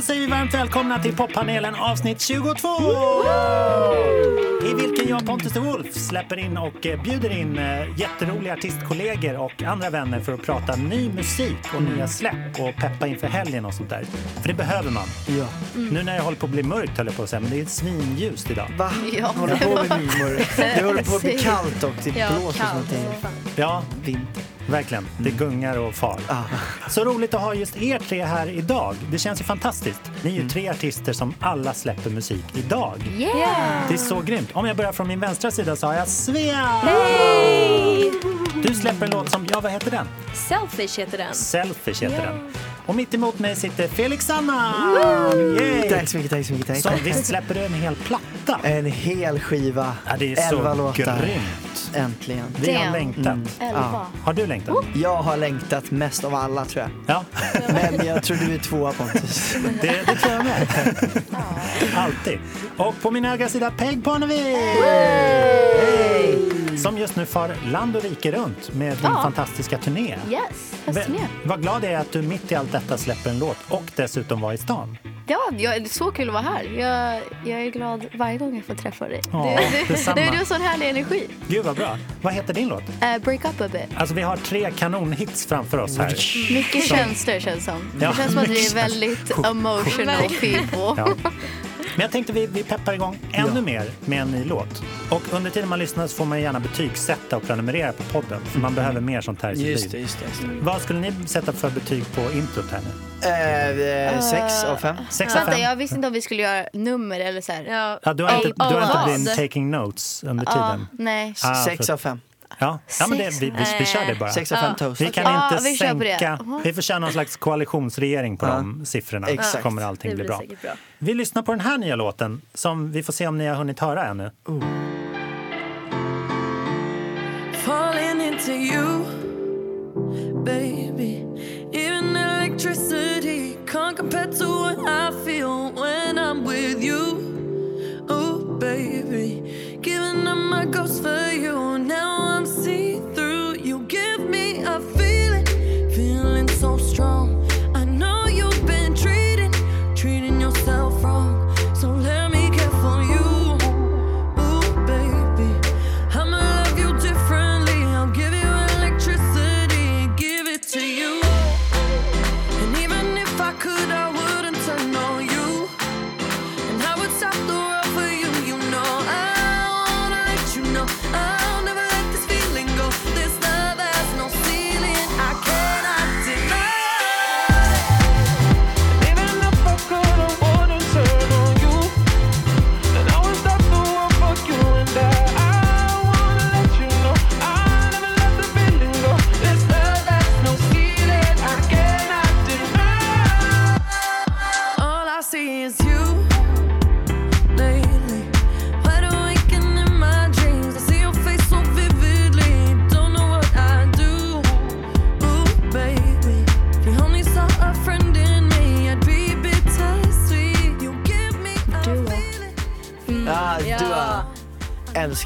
Då säger vi varmt välkomna till poppanelen avsnitt 22! I vilken jag, Pontus the Wolf, släpper in och eh, bjuder in eh, jätteroliga artistkollegor och andra vänner för att prata ny musik och nya släpp och peppa inför helgen och sånt där. För det behöver man. Ja. Nu när jag håller på att bli mörkt höll jag på att säga, men det är svinljust idag. Va? Ja. Håller på med mimor. Det håller på att bli kallt och det Ja, blåser kallt. Ja, Vinter. Verkligen. Det gungar och far. Ah. Så roligt att ha just er tre här idag. Det känns ju fantastiskt. Ni är ju tre artister som alla släpper musik idag. Yeah! Det är så grymt. Om jag börjar från min vänstra sida så har jag Svea! Du släpper en låt som, ja vad heter den? Selfish heter den. Selfish heter den. Och mitt emot mig sitter Felix Sandman! Tack så mycket, tack så mycket. Tack. Så visst släpper du en hel platta? En hel skiva. Ja, det är Elva så låtar. grymt. Äntligen. Vi har Damn. längtat. Elva. Har du längtat? Jag har längtat mest av alla tror jag. Ja, Men jag tror du är tvåa Pontus. det, det tror jag med. Alltid. Och på min högra sida Peg Parnevik! Hej! Som just nu far land och rike runt med din Ja. fantastiska turné. Yes, höstturné. Vad glad jag är att du mitt i allt detta släpper en låt och dessutom var i stan. Ja, jag, det är så kul att vara här. Jag, jag är glad varje gång jag får träffa dig. Ja, du, du, du, du har sån härlig energi. Gud vad bra. Vad heter din låt? Uh, break up a bit. Alltså vi har tre kanonhits framför oss här. Mycket känslor känns som. Ja, det känns som att vi är väldigt emotional people. Ja. Men jag tänkte vi, vi peppar igång ännu mer med en ny låt. Och under tiden man lyssnar så får man gärna betygsätta och prenumerera på podden. För man behöver mer sånt här i sitt Just liv. det, just det. Just det. Vad skulle ni sätta för betyg på introt här nu? Eh, eh, sex av fem. Sex av Vänta, fem? jag visste inte om vi skulle göra nummer eller så här. Ja. Ja, du har inte, du har inte blivit taking notes under Ja, tiden? nej. Ah, Sex av fem. Ja, ja men det, vi, vi, vi kör det bara. Sex av fem toast. Vi kan Ja, inte vi på det. sänka. Vi får köra någon slags koalitionsregering på Ja. de siffrorna. Exakt. Så kommer allting Det bli blir bra. säkert bra. Vi lyssnar på den här nya låten som vi får se om ni har hunnit höra ännu. falling into you, baby. Even electricity can't compare to what I feel when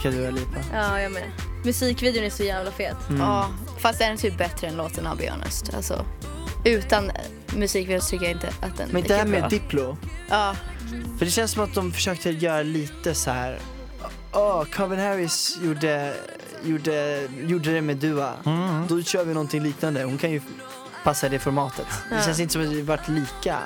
Älskar Dua Lipa. ja, jag med. Musikvideon är så jävla fet. Ja, fast den är typ bättre än låten I'll be honest. Alltså, utan eh, musikvideo tycker jag inte att den Men är det här bra. med Diplo. Ja, För det känns som att de försökte göra lite så här. Åh, Calvin Harris gjorde, gjorde, gjorde det med Dua. Mm. Då kör vi någonting liknande. Hon kan ju passa det formatet. Det Ja. känns inte som att det varit lika.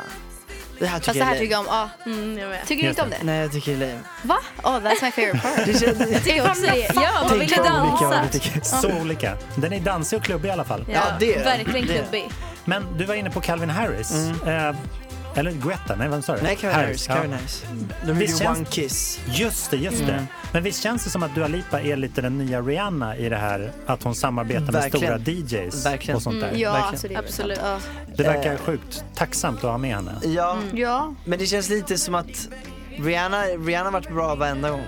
Det här fast tycker det här jag är tycker lame. jag om. Ja. Mm, jag med. Tycker du Just inte om det. Nej, jag tycker det är lame. Va? Oh, that's my favorite part. Det känns, Jag tycker också det. Ja, man Tänk ville vad olika vad dansa. tycker. Så olika. Den är dansig och klubbig i alla fall. Ja, det. Verkligen Det klubbig. Men du var inne på Calvin Harris. Eh, eller Guetta, nej vem sa du? Nej, Calvin Harris. ja. Calvin Harris. De gjorde känns- One Kiss. Just det, just Mm. det. Men visst känns det som att Dua Lipa är lite den nya Rihanna i det här att hon samarbetar med Verkligen. stora DJs Verkligen. och sånt där. Ja, Verkligen. alltså Absolut. Ja. Det verkar Eh. sjukt tacksamt att ha med henne. Ja, ja. men det känns lite som att Rihanna, Rihanna har varit bra varenda gång.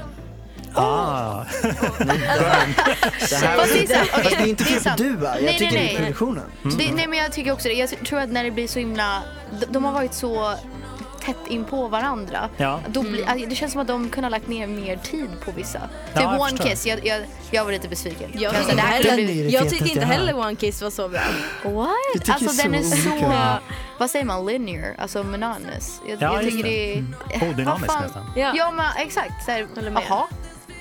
Ah. Det här Fast det är sant. Okej, Fast det är inte fel på. Dua, jag Nej, tycker nej, det är nej. produktionen. Det, nej men jag tycker också det. Jag tror att när det blir så himla, de, de har varit så tätt in på varandra. Ja. Då blir, alltså, det känns som att de kunde ha lagt ner mer tid på vissa. Ja, Typ jag One förstår. Kiss, jag, jag, jag var lite besviken. Jag Jag tycker det här inte kunde Den är bli... det Jag tycker inte heller One Kiss var så bra. What? Jag tycker Alltså den är så så... olika. vad säger man, linear, alltså monotonous. Jag, Ja, jag just tycker det. Mm. det är... Odynamiskt Vad fan? nästan. Ja. Ja, men exakt. Så här, Håller med. Jaha.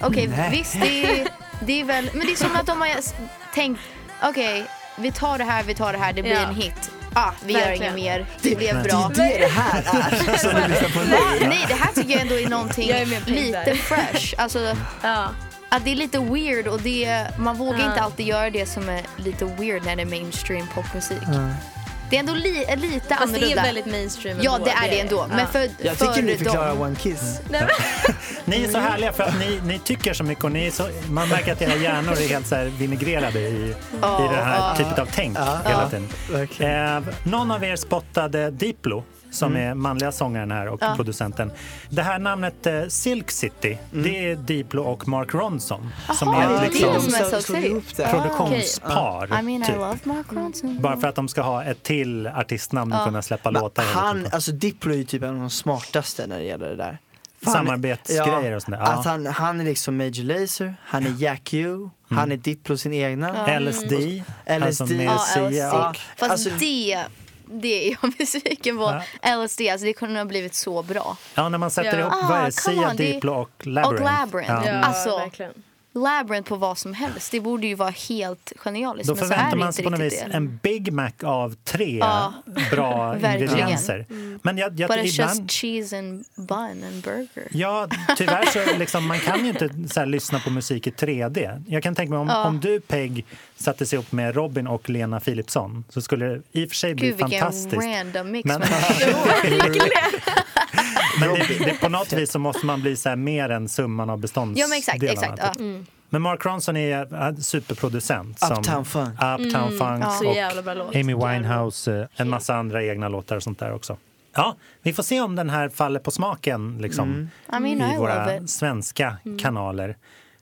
Okej, Nej. visst det är, det är väl, men det är som att de har s- tänkt, okej, vi tar det här, vi tar det här, det blir Ja. en hit. Ah, vi gör Verkligen. inget mer, det blev Det bra. är det det här är som du lyssnar på nu. Nej, det här tycker jag ändå är någonting Jag är med på det lite där. fresh. Alltså, Ja. att det är lite weird och det, man vågar Ja. inte alltid göra det som är lite weird när det är mainstream popmusik. Det är ändå li, lite Fast det annorlunda. är väldigt mainstream ja, det är det ändå. Men för, Jag för tycker ni förklarar dem- One Kiss. Ni är så härliga för att ni, ni tycker så mycket och ni så, man märker att era hjärnor är helt så här vinegrerade i, i det här typet av tänk hela tiden. verkligen. Eh, någon av er spottade Diplo som är manliga sångaren här och producenten. Det här namnet eh, Silk City, det är Diplo och Mark Ronson som Jaha, är det ett är liksom, de som är slog Silk City. ihop det. produktionspar. I mean, I typ. love Mark Ronson. Bara för att de ska ha ett till artistnamn och kunna släppa låtar. hela Han, alltså Diplo är ju typ en av de smartaste när det gäller det där. Fan, Samarbetsgrejer och sånt där. Ja. Att han, han är liksom Major Lazer, han är Jack U, han är Diplo sin egna. LSD, alltså LSD. med Ja, LSD. och Fast Alltså- det, det är jag besviken på. LSD, alltså det kunde ha blivit så bra. Ja, när man sätter Ja. ihop, Ah, vad är det? come Sia, on, det- Diplo och Labyrinth. Och Labyrinth. Ja. Ja, Alltså, verkligen. Labyrinth på vad som helst, det borde ju vara helt genialiskt. Då förväntar man sig på något vis en Big Mac av tre Ja. bra ingredienser. Men jag, jag, But it's ibland, just cheese and bun and burger. Ja, tyvärr så liksom, man kan ju inte så här, lyssna på musik i 3D. Jag kan tänka mig om, om du Peg satte sig upp med Robin och Lena Philipsson så skulle det i och för sig bli Gud vilken fantastiskt. random mix. Men- Men, det, det, på något vis så måste man bli så här, mer än summan av beståndsdelarna. ja men exakt, exakt. Ja. typ. Men Mark Ronson är en superproducent. Som Uptown Funk. Uptown Funk ja. Så och. Amy Winehouse, eh, en massa andra egna låtar och sånt där också. Ja, vi får se om den här faller på smaken liksom, I mean, I våra it. svenska kanaler.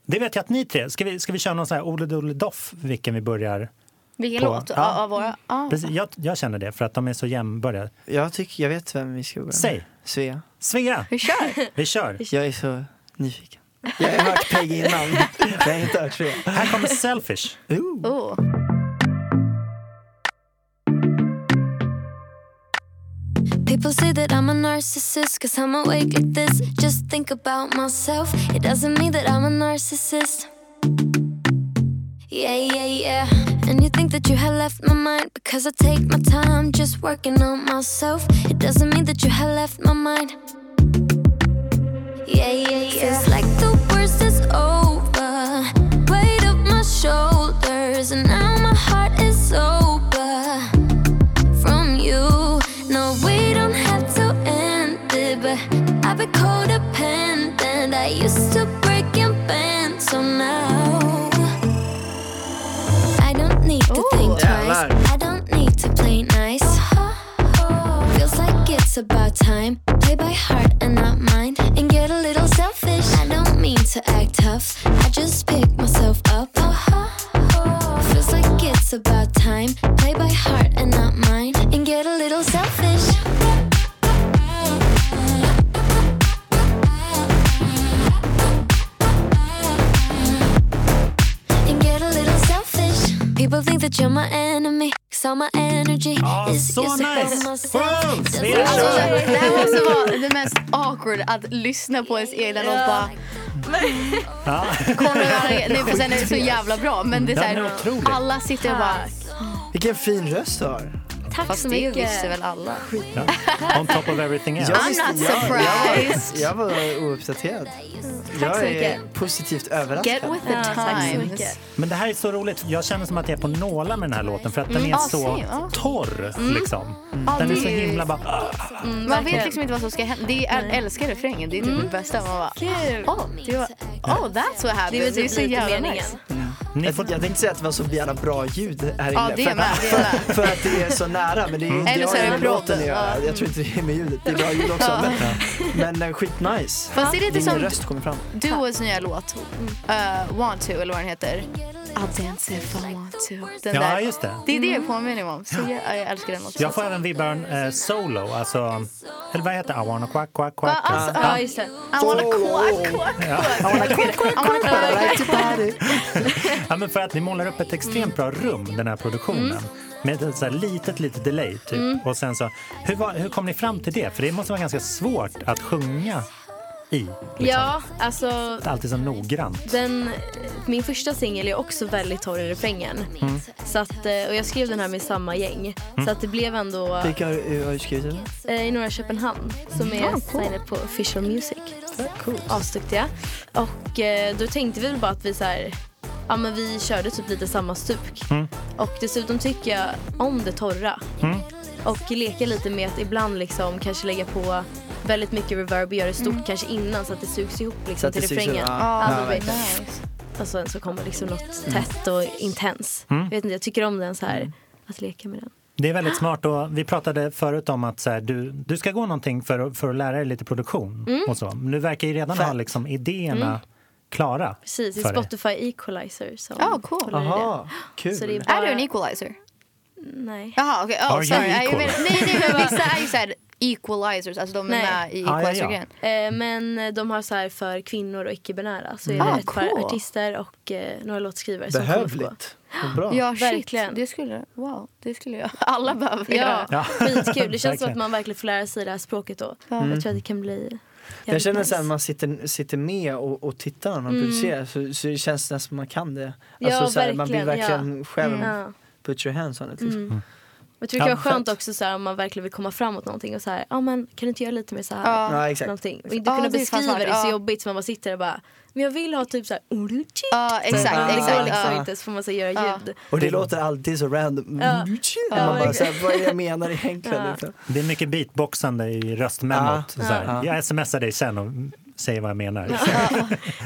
Det vet jag att ni tre, ska vi, ska vi köra någon sån här Ole Dole Doff vilken vi börjar? Vilken På- låt? ja. Av våra? Ja. Precis, jag, jag känner det för att de är så jämnbördiga. Jag tycker, jag vet vem vi ska börja med. Säg. Svea. Svea, Vi kör! vi kör! Jag är så nyfiken. Jag har hört Peg innan, jag har inte hört Svea. Här kommer Selfish. Ooh. Oh. People say that I'm a narcissist cause I'm awake like this. Just think about myself. It doesn't mean that I'm a narcissist. Yeah, yeah, yeah. Think that you have left my mind because I take my time just working on myself. It doesn't mean that you have left my mind. Yeah, yeah, yeah. Feels like the worst is over. Weight up my shoulders, and now my heart is sober from you. No, we don't have to end it, but I've been codependent. I used think I don't need to play nice. Feels like it's about time. Play by heart and not mind, and get a little selfish. I don't mean to act tough. I just People think that you're my enemy. Cause all my energy Ah, is så used nice. myself. Svea Alltså, kör. det här måste vara det mest awkward att lyssna på ens egna låt bara Ja. kommer nej, för sen är det så jävla bra men det är så Den är otrolig. alla sitter och bara Vilken fin röst du har. Tack fast så det mycket. visste väl alla. Ja. On top of everything else. Jag I'm not jag- surprised. Jag, jag var ouppdaterad. Tack så Jag är positivt överraskad. Get with the Ja, times. Men det här är så roligt. Jag känner som att jag är på nålar med den här låten för att den är Ja, så torr. Liksom. Ja, Den är det så är himla bara... Man vet liksom inte vad som ska hända. Det är, jag älskar refrängen, det är typ det bästa. Man bara, Kul. oh, det var, oh that's what happened. Det är väl det är typ så jävla meningen. nice. Ni får, Jag, jag tänkte säga att det var så jävla bra ljud här inne. Ja, det är för, med, att, det är med. för, för att det är så nära. Men det, är, det Eller så har är ju det med låten prodden, att göra. ja. Jag tror inte det är med ljudet. Det är bra ljud också. Men, men eh, skitnice. Fast det är lite Din som röst kommer fram. Duos nya låt, uh, Want to eller vad den heter. I'll dance if I want to. Den ja, där. just det. Det är det jag påminner mig om. Så jag, jag älskar den också. Jag får även vibbar eh, solo, alltså... Eller vad heter det? I wanna quack, quack, quack. Ja, alltså, Ja. Ja, just det. I wanna quack, quack, quack. I wanna quack, quack, quack. Ja, men för att ni målar upp ett extremt bra rum, den här produktionen. med ett så här litet, litet delay. Typ. Mm. Och sen så, hur, var, hur kom ni fram till det? För det måste vara ganska svårt att sjunga i. Liksom. Ja, alltså Alltid så noggrant. den, min första singel är också väldigt torr i refrängen. Mm. Så att, eh, och jag skrev den här med samma gäng. Så att det blev ändå Vilka har, du- har du skrivit den? eh, i Norra Köpenhamn som är signade på Official Music. Asduktiga. Och eh, då tänkte vi väl bara att vi så här, ja men vi körde typ lite samma stuk. Mm. Och dessutom tycker jag om det torra. Mm. Och leka lite med att ibland liksom kanske lägga på väldigt mycket reverb och göra det stort kanske innan så att det sugs ihop liksom Så att till det refrängen. det men nice. Och sen så kommer liksom något tätt och intens. Mm. Jag vet inte, jag tycker om den så här, att leka med den. Det är väldigt smart. Och vi pratade förut om att så här, du, du ska gå någonting för, att- för att lära dig lite produktion. Mm. Och så. Men du verkar ju redan ha liksom, idéerna klara. Precis, för dig. Spotify Equalizer som Ja, cool. det. Jaha, kul. Så det är Är bara... du en equalizer? Nej. Jaha, okej. Are Oh, you sorry. Nej, jag menar- nej, nej, men vissa är ju såhär equalizers, alltså de är Nej. med i Ja, ja, ja. equalizer-grejen. Eh, men de har så här för kvinnor och icke-binära. Så är Mm. det Ah, ett par cool. artister och eh, några låtskrivare som kommer. Behövligt. Vad bra. Ja, shit. Verkligen. Det skulle, wow, det skulle jag. Alla behöver Ja, göra. Ja. skitkul. Det känns som att man verkligen får lära sig det här språket då. Jag tror att det kan bli Jag känner nice. när man sitter, sitter med och, och tittar när man Mm. producerar så, så det känns nästan som man kan det. Ja, så här, man blir verkligen, verkligen själv Ja. put your hands on it. Liksom. Mm. Jag tror det Ja, kan vara skönt fett. också så här, om man verkligen vill komma framåt någonting och så här, ja men kan du inte göra lite mer så här? Ja. Ja, exakt. Någonting. Och inte Ja, kunna det beskriva smart. det så Ja. jobbigt så man bara sitter och bara, men jag vill ha typ så här. Ja, exakt. Men det exakt. går liksom ja. inte så får man så göra Ja. ljud. Och det låter alltid så random. Ja. Ja, man bara verkligen. såhär, vad är det jag menar egentligen? Ja. Liksom. Det är mycket beatboxande i röstmemot. Ja. Så här, Ja. Jag smsar dig sen och säger vad jag menar.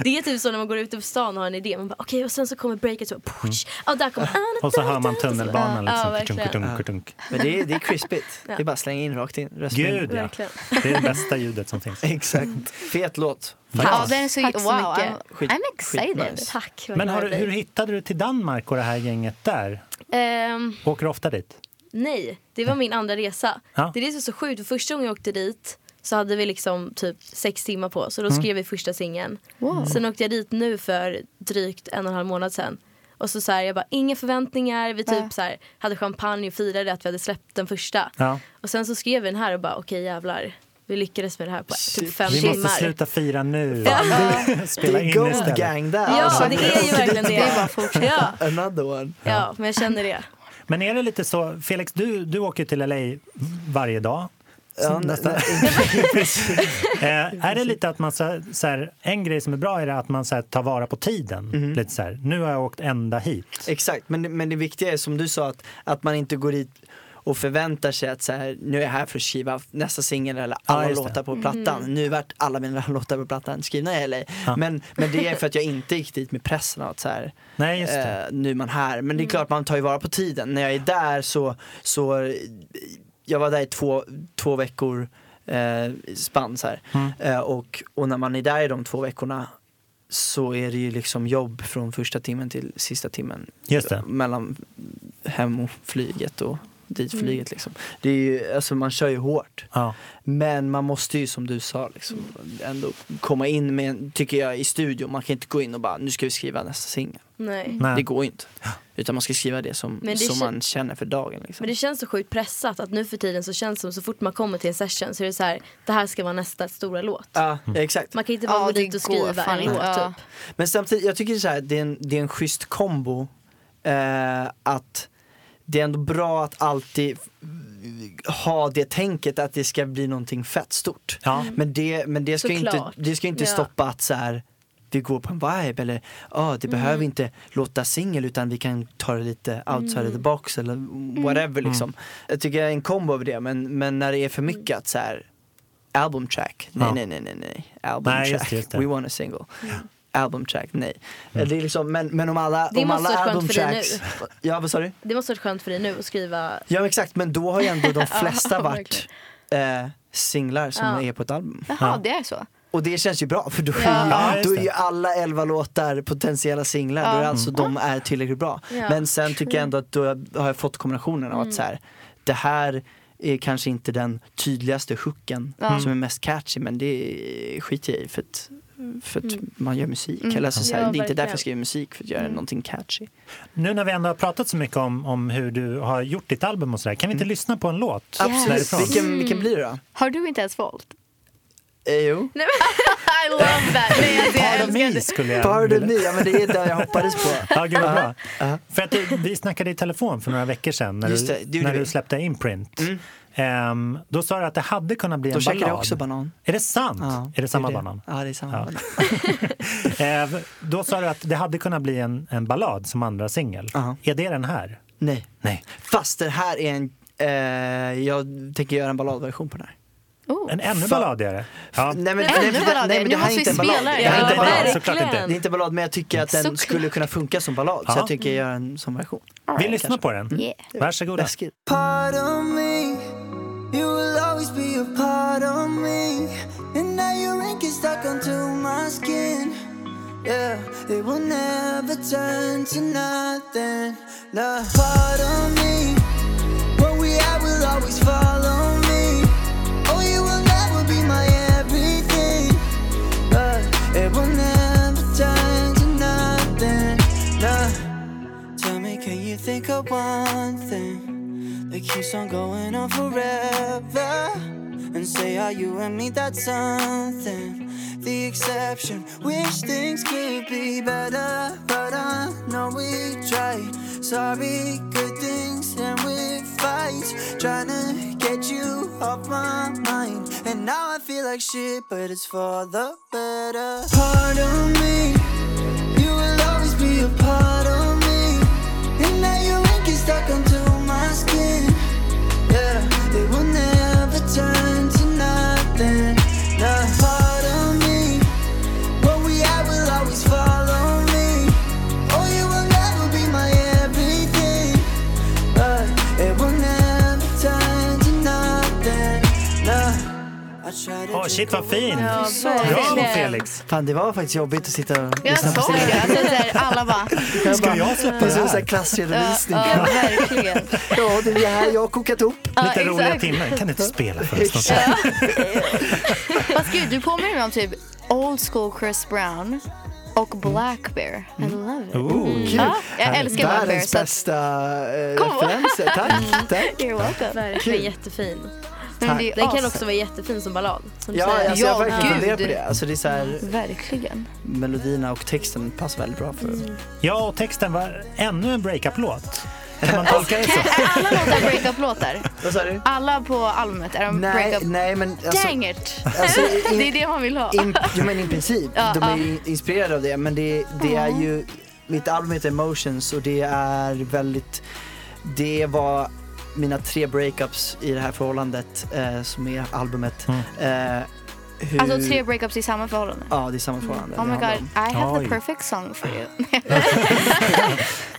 Det är typ så när man går ute på stan och har en idé. Man bara okej och sen så kommer breaket så push. Ja där kommer Mm. Och så hör man tunnelbanan. Ja, Liksom, verkligen. kutunk, kutunk. Men det är, det är crispigt. Ja. Det är bara att slänga in rakt in. röstmemo. Gud ja, Verkligen. det är det bästa ljudet som finns. Exakt. Fet låt. Ja, den är så, Tack så wow, mycket. I'm, Skit- I'm excited. Tack. Men har, hur hittade du till Danmark och det här gänget där? Ehm, Åker du ofta dit? nej, det var min andra resa. Ja. Det är det som är så sjukt. För första gången jag åkte dit så hade vi liksom typ sex timmar på oss. Så då skrev vi första singeln. Wow. Sen åkte jag dit nu för drygt en och en halv månad sedan. Och så, så här, jag bara, inga förväntningar. Vi typ så här, hade champagne och firade att vi hade släppt den första. Ja. Och sen så skrev vi den här och bara, okej jävlar. Vi lyckades med det här på typ fem Vi timmar. måste sluta fira nu. Det Spela är in Gold istället. Gang där. Ja, alltså. det är ju verkligen det. Det är bara fortsätta. Ja, Another one. ja, men jag känner det. Men är det lite så, Felix, du, du åker till LA varje dag. Ja, nästan. Eh, är det lite att man så, så här, en grej som är bra är att man så här, tar vara på tiden. Mhm. Lite så här, nu har jag åkt ända hit. Exakt, men, det- men det viktiga är som du sa att, att man inte går dit och förväntar sig att så här, nu är jag här för att skriva nästa singel eller alla det. låtar på plattan. Nu vart alla mina låtar på plattan skrivna i LA. Ja. Men, men det är för att jag inte gick dit med pressen att så här, Nej, just det. eh, nu är man här. Men det är klart man tar ju vara på tiden. När jag är där så, så jag var där i två, två veckor eh, spann så här. Mm. Eh, och, och när man är där i de två veckorna så är det ju liksom jobb från första timmen till sista timmen. Mellan hem och flyget och dit Mm. flyget liksom. Det är ju, alltså man kör ju hårt. Ja. Men man måste ju som du sa liksom, ändå komma in med, tycker jag, i studion. Man kan inte gå in och bara, nu ska vi skriva nästa singel. Nej. Nej. Det går ju inte. Utan man ska skriva det som, det som man känner för dagen. Liksom. Men det känns så sjukt pressat att nu för tiden så känns det som så fort man kommer till en session så är det så här, det här ska vara nästa stora låt. Ja, exakt. Man kan inte bara Ja, gå dit och skriva en låt Ja. typ. Men samtidigt, jag tycker så här, det, är en, det är en schysst kombo. Eh, att det är ändå bra att alltid ha det tänket att det ska bli någonting fett stort. Ja. Men det, men det ska ju inte, Såklart. det ska inte Ja. stoppa att så här, vi går på en vibe eller ah, det behöver inte låta singel utan vi kan ta det lite outside of the box eller whatever liksom. Jag tycker det är en kombo av det men, men när det är för mycket att så här album track, nej Ja. nej nej nej nej, album Nej, just track, det, just det. we want a single. Album track, nej. Det är liksom, men, men om alla, Det om alla album tracks, ja vad sa du? Det måste vara skönt för dig nu att skriva Ja men exakt, men då har ju ändå de flesta Ja, varit eh, singlar som Ja. är på ett album. Jaha, det är så. Och det känns ju bra för då är, Ja, då är ju alla elva låtar potentiella singlar, då är alltså de är tillräckligt bra. Ja. Men sen tycker jag ändå att då har jag fått kombinationen av att så här, det här är kanske inte den tydligaste hooken Ja. som är mest catchy men det skiter jag i för att för att man gör musik. Eller alltså, så här, Ja, det är inte därför jag skriver musik, för att göra någonting catchy. Nu när vi ändå har pratat så mycket om, om hur du har gjort ditt album och sådär, kan vi inte lyssna på en låt Absolut. därifrån? Vilken, vilken blir det då? Har du inte ens valt? Eh, jo. I love that! Nej, alltså, jag Pardon me det. skulle jag Pardon me, ja, men det är det jag hoppades på. Ja, gud vad bra. För att det, vi snackade i telefon för några veckor sedan när, Just det, du, när du släppte Imprint. Ehm, då sa du att det hade kunnat bli Då en käkade ballad. jag också banan. Är det sant? Ja, är det samma det. banan? Ja, det är samma Ja. banan. Ehm, då sa du att det hade kunnat bli en, en ballad som andra singel. Ja. Är det den här? Nej. Nej. Fast det här är en, eh, jag tänker göra en balladversion på den här. Oh. En ännu balladigare? Ja. Nej men, Ännu balladigare? nej, men Nu det här är måste inte vi en ballad. spela det. Här är inte en ballad. såklart inte. Det är inte en ballad men jag tycker att den Såklart. skulle kunna funka som ballad. Så Ja. jag tycker jag gör en sån version. Vi lyssnar på den. Yeah. Varsågoda. Läskigt. part. You will always be a part of me. And now your ink is stuck onto my skin. Yeah, it will never turn to nothing. No part of me. What we have will always follow me. Oh, you will never be my everything. But it will never turn to nothing. No. Tell me, can you think of one thing that keeps on going on forever? And say, are you and me? That's something. The exception. Wish things could be better, but I know we tried. Sorry, good things and we fight. Trying to get you off my mind. And now I feel like shit, but it's for the better. Part of me. You will always be a part of me. And now your ink is stuck onto shit vad fin! Ja, verkligen. Felix! Fan det var faktiskt jobbigt att sitta och Jag lyssna på såg det. Alltså, så här, alla bara... Ska jag släppa Det här här? klassredovisning. Ja, verkligen. Ja, det är det här jag har kokat ihop. Ja, Lite roliga exakt. timmar. Kan du inte spela för oss? något? Fast gud, du påminner mig om typ old school Chris Brown och Black Bear. I love it. Oh. Ja, jag älskar Black Bear. Världens bästa eh, referenser. Tack, tack. you're welcome. Verkligen jättefin. Men det Den kan också vara jättefin som ballad. Som Ja, säger. alltså, jag har Ja, verkligen funderat på det. Alltså, det är så här, Verkligen. melodierna och texten passar väldigt bra för Ja, och texten var ännu en breakup-låt. Kan man tolka det så? Är alla låtar breakup-låtar? Vad sa du? Alla på albumet, är de Nej, breakup? nej men alltså, Dang it! alltså in, det är det man vill ha. in, jo, men i princip, Ja, de är ja. ju inspirerade av det men det, det är ju, mitt album heter Emotions och det är väldigt, det var mina tre breakups i det här förhållandet eh, som är albumet. Mm. Eh, hur, Alltså tre breakups i samma förhållande? Ja, det är samma förhållande. Oh det my god, om. I have Oj. the perfect song for you.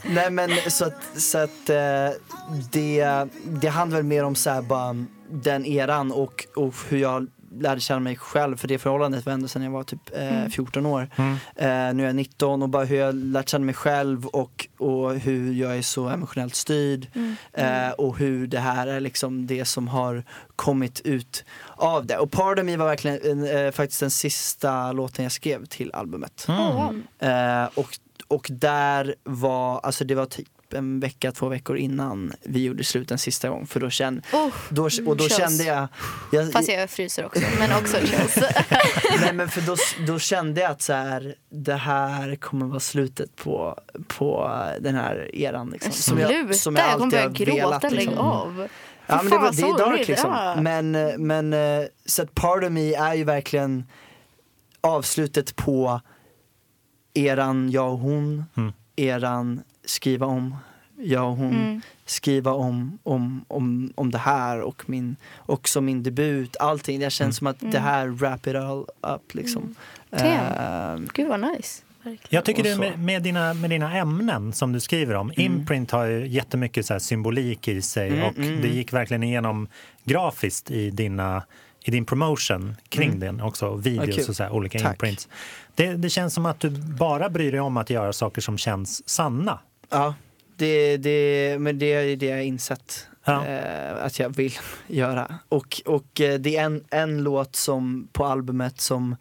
Nej men så att, så att eh, det, det handlar väl mer om så här, bara den eran och, och hur jag lärde känna mig själv för det förhållandet var ändå sedan jag var typ eh, 14 år. Mm. Eh, nu är jag 19 och bara hur jag lärt känna mig själv och, och hur jag är så emotionellt styrd. Eh, och hur det här är liksom det som har kommit ut av det. Och Part of Me var verkligen eh, faktiskt den sista låten jag skrev till albumet. Mm. Eh, och, och där var, alltså det var typ en vecka, två veckor innan vi gjorde slut en sista gång. För då kände, Oh, då, och då kände jag, jag fast jag fryser också, men också chills. nej men för då, då kände jag att så här, det här kommer vara slutet på, på den här eran. Liksom, Sluta, jag, kommer alltid börja har velat, lägg liksom. av. Ja, Fy men det, fan, var, det är dark liksom. Ja. Men, men eh, så att Part of Me är ju verkligen avslutet på eran jag och hon, Mm. eran skriva om, jag och hon, Mm. skriva om, om, om, om det här och min, också min debut, allting. Det känns som att det här wrap it all up liksom. Damn. Eh, Gud vad nice. Jag tycker du så. med, med, dina, med dina ämnen som du skriver om, Imprint har ju jättemycket så här symbolik i sig Mm, och mm, det mm. gick verkligen igenom grafiskt i, dina, i din promotion kring Mm. den också, videos kul. och så här, olika Tack. imprints. Det, det känns som att du bara bryr dig om att göra saker som känns sanna. Ja, det, det, men det är det jag har insett Ja. eh, att jag vill göra. Och, och eh, det är en, en låt som på albumet som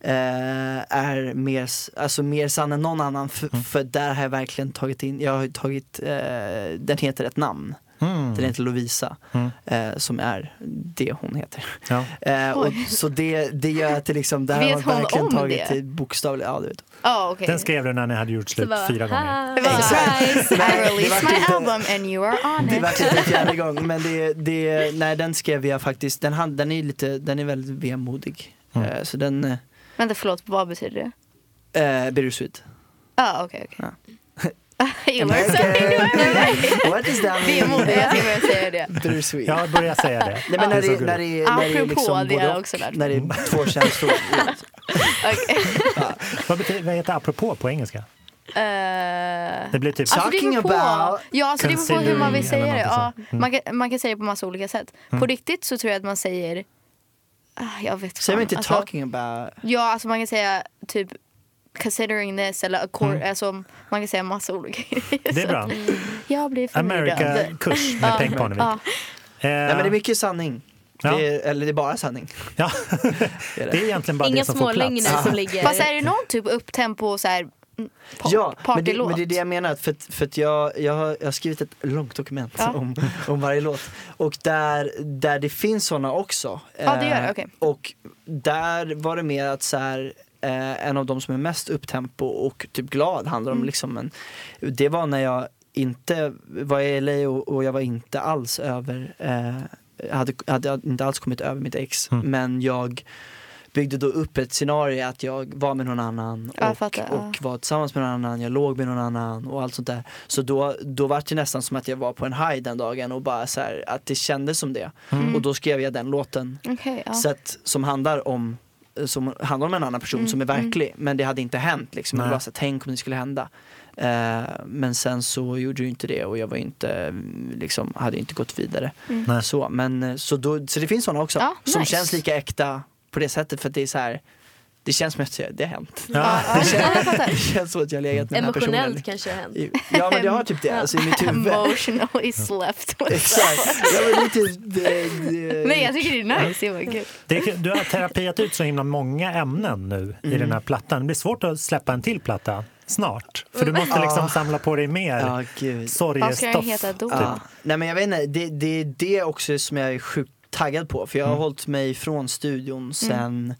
eh, är mer, alltså mer sann än någon annan för, Mm. för där har jag verkligen tagit in, jag har tagit, eh, den heter ett namn. Mm. Den heter Lovisa, Mm. eh, som är det hon heter. Ja. Eh, och, så det, det gör att det liksom, där har Vet man hon verkligen tagit det? till bokstavligt, ja vet. Ja, okej. Den skrev du när ni hade gjort slut bara, fyra gånger. Det surprise, I det released my inte- album and you are on Det it. var inte en fjärde gång men det, det, nej den skrev jag faktiskt, den, hand, den är lite, den är väldigt vemodig. Mm. Eh, så den, Vänta, förlåt, vad betyder det? eh, Bittersweet. Ja, okej, okej. Ja. You learned something new every day. What does that Vi är modiga till att säga det. Bittersweet. Jag börjar säga det. Nej men när det, när det, när det är liksom det har jag och, också lärt när det är två känslor. Vad, betyder, vad heter apropå på engelska? Eh, Det blir typ... Alltså det Talking beror på. about Ja, alltså det beror på hur man vill säga det. Ja. Mm. man, kan, man kan säga det på massa olika sätt. På riktigt så tror jag att man säger... Ah, jag vet Säger man inte alltså, talking about? Ja, alltså man kan säga typ considering this eller accord, Mm. alltså, man kan säga massa olika grejer. Det är bra. Jag blir förvirrad. America-kurs med Peng Parnevik. Ja, Eh, Nej men det är mycket sanning. Ja. Det är, eller det är bara sanning. ja. Det är det. det är egentligen bara Inga det som små får plats. lögner som ligger... Fast är det någon typ upptempo så här mm, pop, Ja, men det, men det är det jag menar. För, att- för att jag, jag, har, jag har skrivit ett långt dokument Ja. om, om varje låt. Och där, där det finns såna också. Ja, det gör det, Eh, okej. Och där var det mer att så här, eh, en av de som är mest upptempo och typ glad handlar om Mm. liksom en, Det var när jag inte var i LA och, och jag var inte alls över, eh, hade, hade inte alls kommit över mitt ex. Mm. Men jag byggde då upp ett scenario att jag var med någon annan Ja, och, fattar, ja. och var tillsammans med någon annan, jag låg med någon annan och allt sånt där. Så då, då var det nästan som att jag var på en high den dagen och bara så här, att det kändes som det. Mm. Och då skrev jag den låten Okej, ja. så att, som handlar om som handlar om en annan person Mm, som är verklig men det hade inte hänt liksom. Det Nej. var så tänk om det skulle hända. Eh, men sen så gjorde ju inte det och jag var inte, mm, liksom, hade inte gått vidare. Nej. Så, men, eh, så, då, så det finns sådana också Ja, som nice. känns lika äkta på det sättet för att det är så här det känns som att det har hänt. Ja. Jag fattar. Det känns som att jag har legat med den här personen. Emotionellt kanske det har hänt. i- Ja men det har typ det, alltså i mitt huvud. Emotionally slept with Exakt. Ja, men det är typ, det, det, Nej jag tycker det är nice, det var kul. Det du har terapiat ut så himla många ämnen nu i Mm. den här plattan. Det blir svårt att släppa en till platta snart. För du måste liksom samla på dig mer Ja, gud. Vad ska sorgestoff. den heta då? Ja. Nej men jag vet inte, det, det är det också som jag är sjukt taggad på. För jag har Mm. hållit mig från studion sen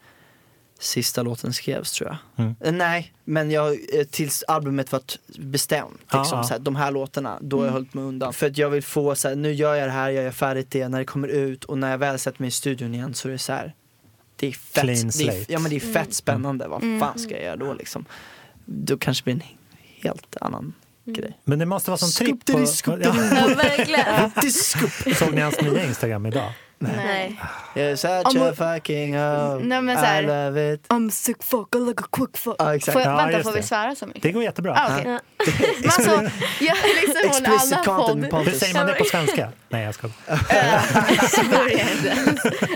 sista låten skrevs tror jag. Mm. Eh, Nej, men jag, eh, tills albumet var bestämt. Liksom, ja. Så här, de här låtarna, då har jag hållit mig undan. För att jag vill få så här, nu gör jag det här, jag gör färdigt det, när det kommer ut och när jag väl sätter mig i studion igen så är det så här. Det är fett, Clean det är, ja, men det är fett spännande, vad Mm. fan ska jag göra då liksom? Då kanske blir en helt annan Mm. grej. Men det måste vara som tripp. På, skup, ja, Ja, verkligen. Såg ni hans nya Instagram idag? Nej. You're such Om- a fucking hoe. Nej, men så här- I love it. I'm a sick fuck, I like a quick fuck. Ja, exakt. Får jag, Ja, vänta, får vi det. svära så mycket? Det går jättebra. Ah. Ja. Men alltså, jag liksom en Explicit annan content podd. Hur säger man det på svenska? Nej, jag börjar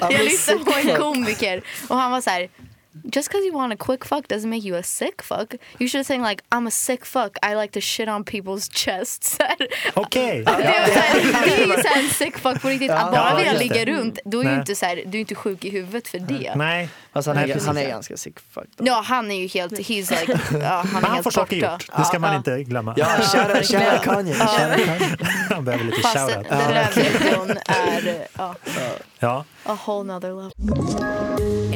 jag lyssnade på en komiker och han var så här. Just because you want a quick fuck doesn't make you a sick fuck. You should say like I'm a sick fuck. I like to shit on people's chests. Okej. Är, här, det är ju så här en sick fuck på riktigt. Att bara Ja, vilja ligga runt, då är ju inte så här, du är inte sjuk i huvudet för det. Nej, Fast han är, han är ganska sick fuck. Då. Ja, han är ju helt, he's like, ja, han är men han helt får saker gjort. Det ska man inte glömma. Ja, shoutout shoutout Kanye. Han behöver lite Fast shoutout. den där videon är ja, Ja. a whole nother level.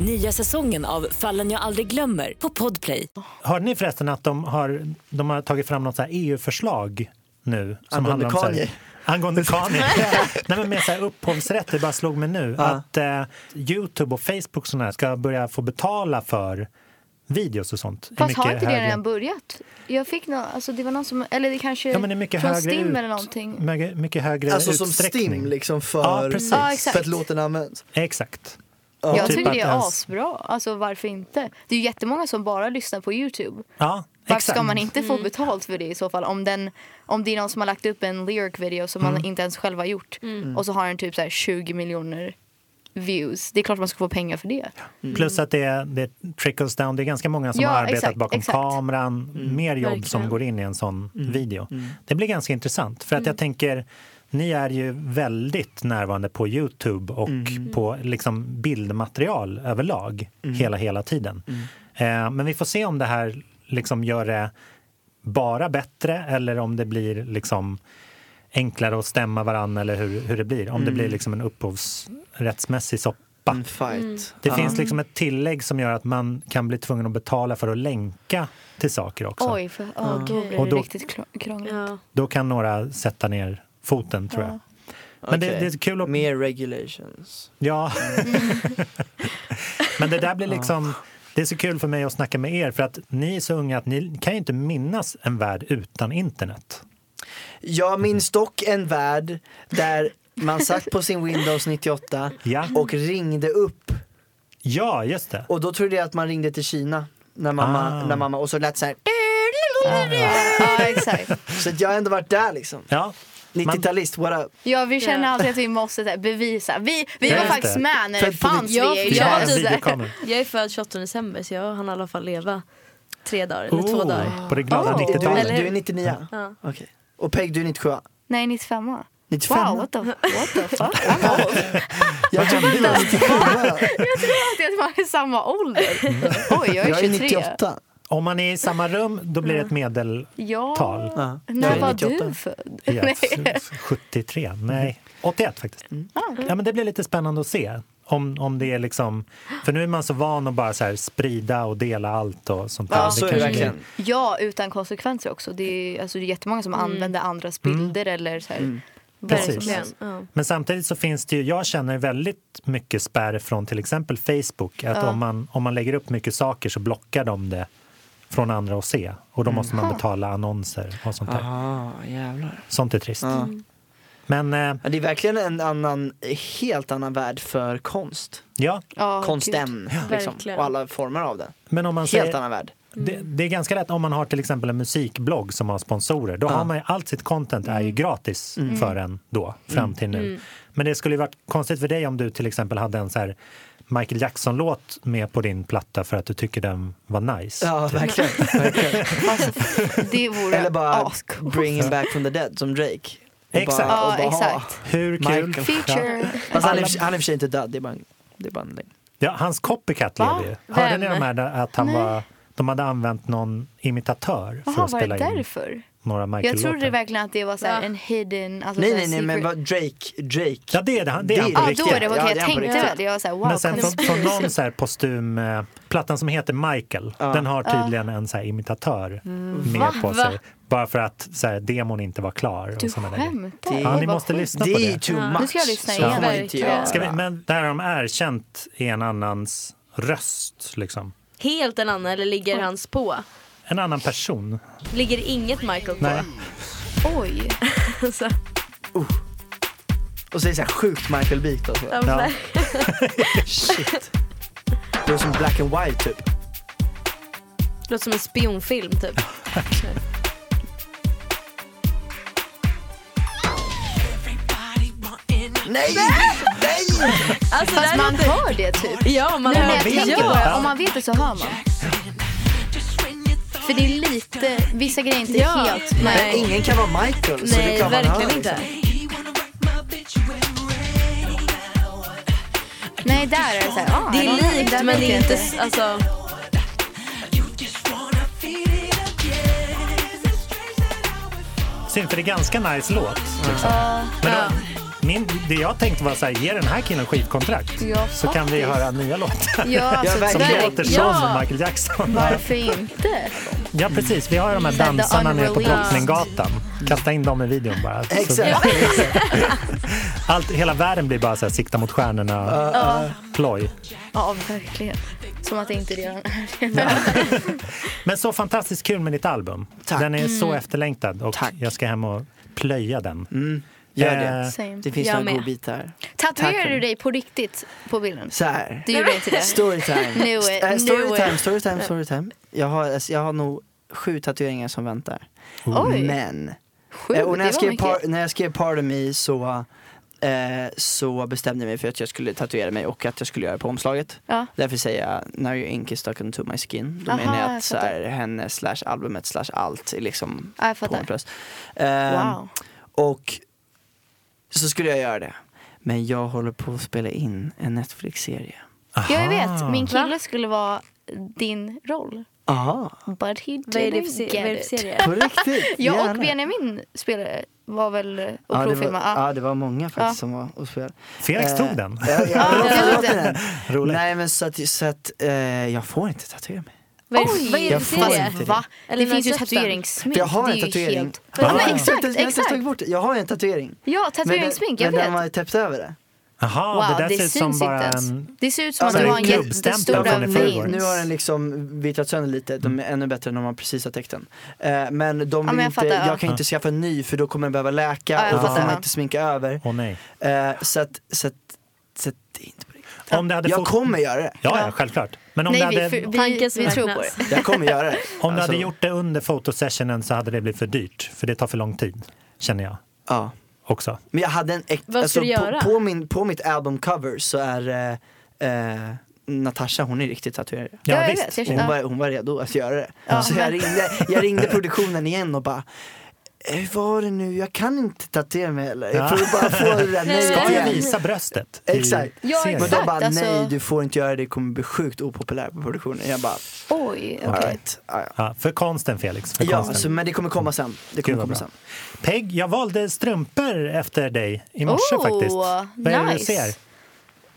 Nya säsongen av Fallen jag aldrig glömmer på Podplay. Hörde ni förresten att de har, de har tagit fram något EU-förslag nu? Som Angående handlar om här- Kanye? Angående Kanye. Nej, men med så här upphovsrätt, det bara slog mig nu. Ja. Att eh, Youtube och Facebook här ska börja få betala för videos och sånt. Fast har inte det redan börjat? Jag fick nå, alltså det var någon som, eller det kanske Ja, men det är mycket från högre Stim ut- eller någonting. Mycket, mycket högre Alltså som utsträckning. STIM liksom för, Ja, precis. För att låten används. Exakt. Jag typ tycker det är ens- asbra. Alltså varför inte? Det är ju jättemånga som bara lyssnar på Youtube. Ja, Varför varför ska Exakt. man inte få Mm. betalt för det i så fall? Om, den, om det är någon som har lagt upp en lyric video som man Mm. inte ens själv har gjort Mm. och så har den typ så här 20 miljoner views. Det är klart man ska få pengar för det. Plus att det, det trickles down. Det är ganska många som Ja, har arbetat exakt, bakom exakt. kameran. Mer jobb som Verkligen. går in i en sån Mm. video. Det blir ganska intressant. För att jag tänker, ni är ju väldigt närvarande på Youtube och på liksom bildmaterial överlag hela, hela tiden. Eh, men vi får se om det här liksom gör det bara bättre eller om det blir liksom enklare att stämma varann eller hur, hur det blir. Om det blir liksom en upphovsrättsmässig soppa. En fight. Det Ja. finns liksom ett tillägg som gör att man kan bli tvungen att betala för att länka till saker också. Oj, för, oh, då blir Och det då- riktigt krång- krångligt. Ja. Då kan några sätta ner foten tror jag. Men det, Okej. det är kul att... Mer regulations. Ja. Men det där blir liksom... Det är så kul för mig att snacka med er för att ni är så unga att ni kan ju inte minnas en värld utan internet. Jag minns dock en värld där man satt på sin Windows 98 Ja, och ringde upp ja just det. och då trodde jag att man ringde till Kina när mamma, Ah. när mamma och så lät så här. Ja, exakt. Så jag har ändå varit där liksom. Ja, 90-talist, what up? Ja, vi känner alltid att vi måste här, bevisa. Vi, vi var faktiskt det. med när det Född fanns Ja, det. vi Ja, har en du- så här- videokamera. Jag är född 28 december så jag hann i alla fall leva tre dagar eller två Oh, dagar. på det glada Oh. Du, 90-talet. Eller du hur? är 99? Ja. Okej. Och Peg, du är 97? Nej, 95 95? Wow, what the, what the fuck? Jag trodde du var 97. Jag tror alltid att man är samma ålder. Oj, jag är Jag är 23. 98. Om man är i samma rum då blir det ett medeltal. Ja. Ja. När är var 98. du född? Ja, 73, nej 81 faktiskt. Ja, men det blir lite spännande att se. Om, om det är liksom, för nu är man så van att bara så här sprida och dela allt och sånt där. Ja, så är det verkligen. Ja, utan konsekvenser också. Det är, alltså, det är jättemånga som använder andras bilder eller så här. som Precis. Men samtidigt så finns det ju, jag känner väldigt mycket spärr från till exempel Facebook. Att Ja. om, man, om man lägger upp mycket saker så blockar de det från andra att se. Och då måste man betala annonser och sånt där. Aha, jävlar. Sånt är trist. Ja. Men eh, Ja, det är verkligen en annan, helt annan värld för konst. ja, Ja. Konstämn liksom, och alla former av det. men om man Helt säger, annan värld. Det, det är ganska lätt om man har till exempel en musikblogg som har sponsorer. Då Ja. har man ju, allt sitt content är ju gratis för en då, fram till nu. Men det skulle ju varit konstigt för dig om du till exempel hade en så här Michael Jackson-låt med på din platta för att du tycker den var nice. Ja, typ. verkligen. verkligen. Det vore Eller bara ascoolt. bring him back from the dead som Drake. Och Exakt. Bara, Ja, bara exakt. Hur kul? Michael. Feature. Fast han är, i han är för sig inte död, det är bara en, det är bara en. Ja, hans copycat Va? lever ju. Hörde ni de här att han Nej. var, de hade använt någon imitatör för Jaha, att var spela det in därför? Några Jag Michael-låtar? trodde verkligen att det var så här Va? en hidden... Alltså Nej nej nej men secret. vad Drake, Drake. Ja, det är det. Han- Det är han Det- på Ja, riktigt. då är det okej. Ja, det är jag på tänkte det. Jag var så här, wow, Men sen från, från någon så här postum, eh, plattan som heter Michael, Ja. den har tydligen en så här imitatör med Va? på Va? sig. Bara för att så här, demon inte var klar. Du skämtar? Det- Ja, ni måste lyssna på Det är det. too Ja. much. Nu ska jag lyssna igen. Verkligen. Ska vi, men där har de erkänt i en annans röst. Liksom. Helt en annan eller ligger hans på? En annan person. Ligger inget Michael på? Nej. Oj. Så, Och så är det så här sjukt Michael Beat alltså. ja, Ja. Shit. Det är som black and white typ. Låter som en spionfilm typ. Nej! Nej! Alltså, Fast man låter- hör det typ. Ja, man vet tänker det. Ja. om man vet det så hör man. För det är lite, vissa grejer är inte Ja. helt... Men Nej. ingen kan vara Michael så det Nej, klart man verkligen hör, inte. Nej, där är det så här, ah, Det är likt men det är inte, alltså. Synd, för det är ganska nice låt. Liksom. Men Ja. Min, det jag tänkte var så här, ge den här killen skivkontrakt. Ja, så kan vi höra nya låtar. Ja, alltså, Som låter som Ja. Michael Jackson. varför inte? Ja precis, vi har ju de här dansarna nere på. Drottninggatan. Kasta in dem i videon bara. Exakt. Allt, hela världen blir bara så här, sikta mot stjärnorna, ploj. Ja, verkligen. Som att det inte redan är Men så fantastiskt kul med ditt album. Tack. Den är så efterlängtad och Tack. jag ska hem och plöja den. Mm, gör det. Eh, Same. Det finns Jag några godbitar. Tatuerar du det. dig på riktigt på bilden? Så här. Du gjorde inte det? Storytime. Knew storytime, storytime, storytime. Jag har, alltså, jag har nog sju tatueringar som väntar. Oj. Men, Sju, eh, och när det jag, skrev par, när jag skrev Part of Me så, eh, så bestämde jag mig för att jag skulle tatuera mig och att jag skulle göra det på omslaget. Ja. Därför säger jag Now your ink is stuck into my skin. Då Aha, menar jag att så här, henne slash albumet slash allt är liksom Ja, jag på mitt bröst. Ehm, Wow. Och så skulle jag göra det. Men jag håller på att spela in en Netflix-serie. Ja, jag vet. Min kille skulle vara din roll. Aha, But he Vad är det didn't för, se- get it. på riktigt? Jag och. Benjamin spelade, var väl och Ja, det var, provfilmade. Ja. ja, det var många faktiskt Ja. som var och spelade. Felix Eh, tog den. Ja, ja, Ja, jag jag förlåt vet den. Roligt. Nej men så att, så att eh, jag får inte tatuera mig. Vad är, Oj, vad är det jag för får serie? inte det. Va? Eller det när finns ju tatueringssmink. Jag har det en tatuering. Helt... Ja, men Jag har exakt, inte exakt. bort det. Jag har en tatuering. Ja, tatueringssmink, jag men den vet. har ju täppt över det. Jaha, Wow, det där ser ut som bara ens. en... Det ser ut som Alltså, att du har en jättestora förrgår. veins. Nu har den liksom vittrat sönder lite, de är ännu bättre än om man precis har täckt den. Eh, men de vill men jag inte, fattar, jag, ja. kan inte skaffa en ny för då kommer den behöva läka Ja, jag och då får man ja. inte sminka över. Åh nej. Eh, så att, så att, så att det är inte riktigt. Om det hade Jag kommer göra det. Ja, ja, självklart. Men om Nej, du vi, hade, vi, som vi tror på det. Jag kommer göra det. om du Alltså, hade gjort det under fotosessionen så hade det blivit för dyrt. För det tar för lång tid, känner jag Ja. också. Men jag hade en Vad ska du göra? på, på, min, på mitt albumcover så är eh, eh, Natasha, hon är riktigt tatuerare. Ja, jag visst. vet. Hon var, hon var redo att göra det. Ja, så jag ringde, jag ringde produktionen igen och bara "Eh, Hur var det nu? Jag kan inte tatuera mig eller? Jag får bara få det där Ska nejet jag visa bröstet? Exakt. Ja, serien? Men de Exakt, bara alltså- nej du får inte göra det, det kommer bli sjukt opopulär på produktionen. Jag bara Oj, okej. alright. Ja, ja. Ja, för konsten Felix. För ja konsten. så, men det kommer komma sen. Det kommer komma bra. sen. Peg, jag valde strumpor efter dig i morse Oh, faktiskt. Vad är det du nice. ser?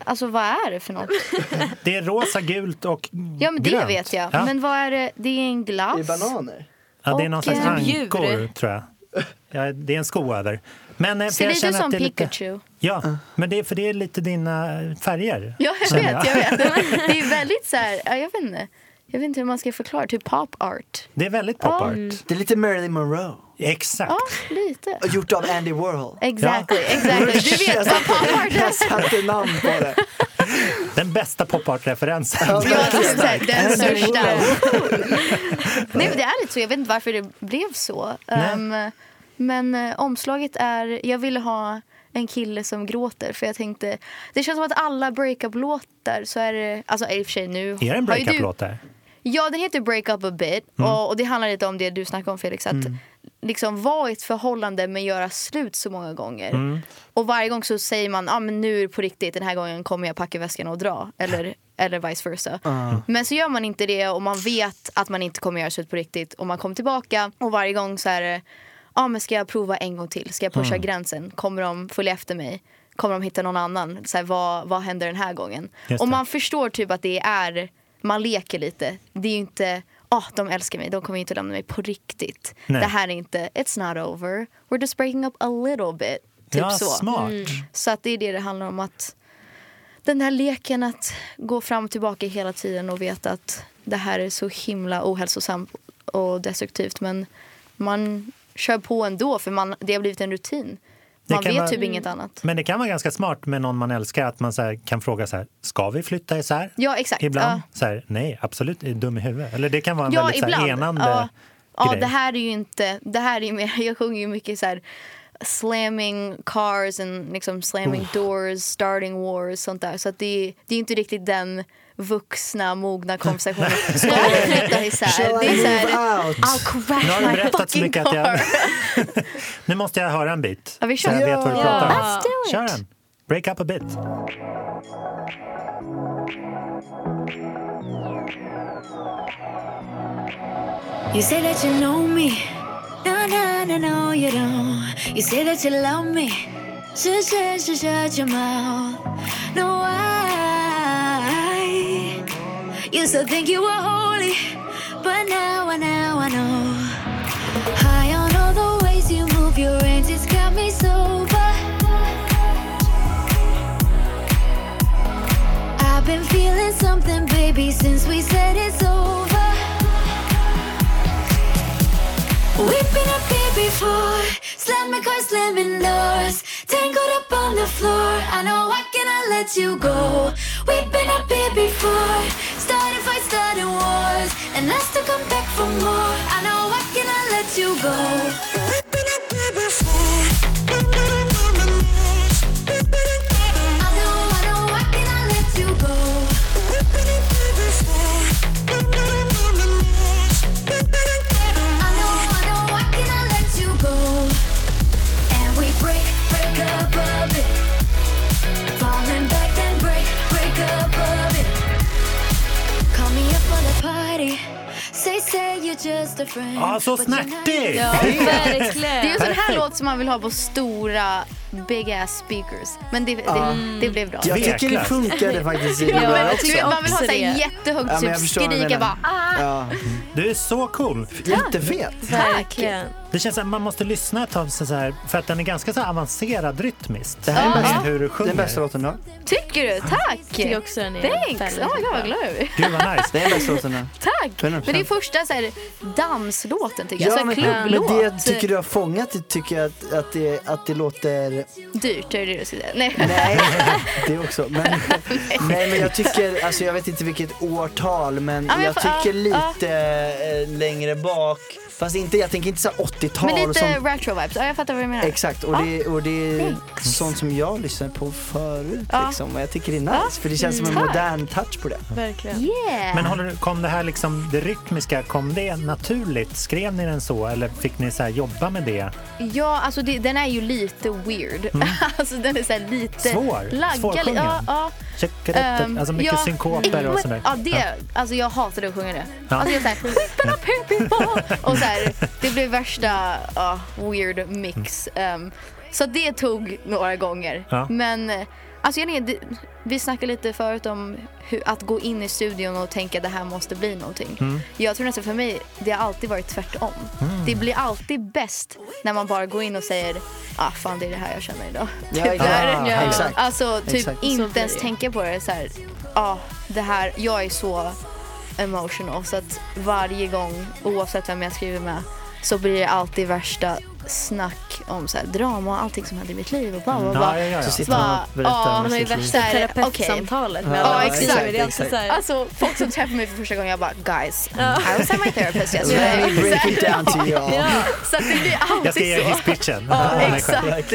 Alltså vad är det för något? Det är rosa, gult och Ja men det grönt. vet jag. Ja. Men vad är det? Det är en glass? Det är bananer. Ja, det är någon slags eh, ankor, djur. tror jag. Ja, det är en sko över. Men, eh, Ser jag lite som det är lite- Pikachu. Ja, men det är, för det är lite dina färger. Ja jag vet, jag vet. Det är väldigt så här, ja, jag vet inte. Jag vet inte hur man ska förklara, typ pop art. Det är väldigt pop art. Det är lite Marilyn Monroe. Exakt. Ja, lite. Gjort av Andy Warhol. Exactly, exactly. Du vet vad pop art Jag är. satte namn på det. Den bästa pop art-referensen. Ja, den största. Nej men det är lite så, jag vet inte varför det blev så. Ehm, men eh, omslaget är, jag ville ha en kille som gråter för jag tänkte, det känns som att alla breakup-låtar så är det, alltså i och för sig nu Är det en breakup-låt där? Ja, den heter Break Up A Bit och, och det handlar lite om det du snackade om Felix. Att liksom vara i ett förhållande men göra slut så många gånger. Och varje gång så säger man ah, men nu är det på riktigt, den här gången kommer jag packa väskan och dra. Eller, eller vice versa. Men så gör man inte det och man vet att man inte kommer göra slut på riktigt. Och man kommer tillbaka och varje gång så är det ah, men ska jag prova en gång till? Ska jag pusha gränsen? Kommer de följa efter mig? Kommer de hitta någon annan? Så här, vad, vad händer den här gången? Och man förstår typ att det är, man leker lite. Det är ju inte, ah de älskar mig, de kommer inte lämna mig på riktigt. Nej. Det här är inte, it's not over, we're just breaking up a little bit. Typ ja, så. smart. Så att det är det det handlar om att den här leken att gå fram och tillbaka hela tiden och veta att det här är så himla ohälsosamt och destruktivt men man kör på ändå för man, det har blivit en rutin. Man vet vara- typ inget annat. Men det kan vara ganska smart med någon man älskar att man så här kan fråga så här, ska vi flytta isär? Ja exakt. Ibland. Ja. Så här, nej, absolut, är du dum i huvudet? Eller det kan vara en Ja, väldigt så här, enande ja. ja, grej. det här är ju inte, det här är mer, jag sjunger ju mycket så här slamming cars and liksom slamming doors, starting wars, sånt där. Så att det, det är inte riktigt den vuxna, mogna konversationen. Ska vi flytta isär? Shall Det är I så här? I'll Nu crash har du my berättat så fucking mycket att jag... car. nu måste jag höra en bit. Ja, vi så kör. jag vet vad du pratar om. Let's do it. Kör den. Break up a bit. You say that you know me. No, no, no, no, you don't. You say that you love me. Shut, shut, shut, shut your mouth. No, why? You still think you were holy, but now, I now I know. High on all the ways you move your hands, it's got me sober. I've been feeling something, baby, since we said it's over. We've been up here before. Slam my car, slamming doors. Tangled up on the floor. I know I cannot let you go. We've been up here before. Starting fights, starting wars, and us to come back for more. I know I cannot let you go. I så snärtig! Ja, Det verkligen. är en sån här Perfekt. låt som man vill ha på stora big ass speakers. Men det, det, det blev bra. Jag tycker det funkade faktiskt Ja, men, du också. vet, man vill ha så här jättehögt, Ja, typ skrika bara ah. Ja, Du är så cool. jättefet. Verkligen. Det känns som man måste lyssna ett tag så här, för att den är ganska så avancerad rytmiskt. Det här är den bästa, hur du den sjunger. bästa låten du har. Tycker du? Tack! Tycker också den är Thanks! Oh my God, vad glad jag blir. Gud vad nice. Det är den bästa låten du har. Tack! 100%. Men det är första så här, danslåten tycker jag. Ja, så men, men det tycker du har fångat det tycker jag att, att, det, att det låter... Dyrt, är det du skulle säga. Nej. Nej, det också. Men, nej, men jag tycker, alltså jag vet inte vilket årtal, men men jag jag tycker ja, lite eh, längre bak. Fast inte, jag tänker inte så här 80-tal Men lite sånt. retro vibes. Ja, jag fattar vad du menar. Exakt, och det, och det är sånt som jag lyssnade på förut Ja. liksom. Och jag tycker det är nice, för det känns som en Tack. modern touch på det. Verkligen. Yeah! Men håller, kom det här liksom, det rytmiska, kom det naturligt? Skrev ni den så eller fick ni så här jobba med det? Ja, alltså det, den är ju lite weird. alltså den är så här lite... Mm. Svår? Svårsjungen? Ja, ja. Check-a-rätt, alltså mycket ja, synkoper och sådär. Ja, det, alltså jag hatade att sjunga det. Ja. Alltså jag såhär, "Whipping up here people", och så här, det blev värsta ja, weird mix. Um, så det tog några gånger. Ja. Men alltså jag, vi snackade lite förut om hur, att gå in i studion och tänka det här måste bli någonting. Mm. Jag tror nästan för mig, det har alltid varit tvärtom. Det blir alltid bäst när man bara går in och säger ah fan det är det här jag känner idag. Ja, Typ exakt. där. Ja, exakt. Alltså typ Exakt. Inte ens tänka på det så här. Ja, det här, jag är så emotional så att varje gång oavsett vem jag skriver med så blir det alltid värsta snack om så här, drama och allting som händer i mitt liv och bla bla bla. Ja, ja, ja, Så sitter man Bara, och berättar om sitt liv. Så terapeutsamtalet med Ja, exakt, Det är alltid exakt. så här, Alltså folk som träffar mig för första gången jag bara guys. I was at my therapist Let yesterday. me break it down to you. Ja. Så att det blir alltid Jag ska ge så. hisspitchen. Ja, Ja, exakt.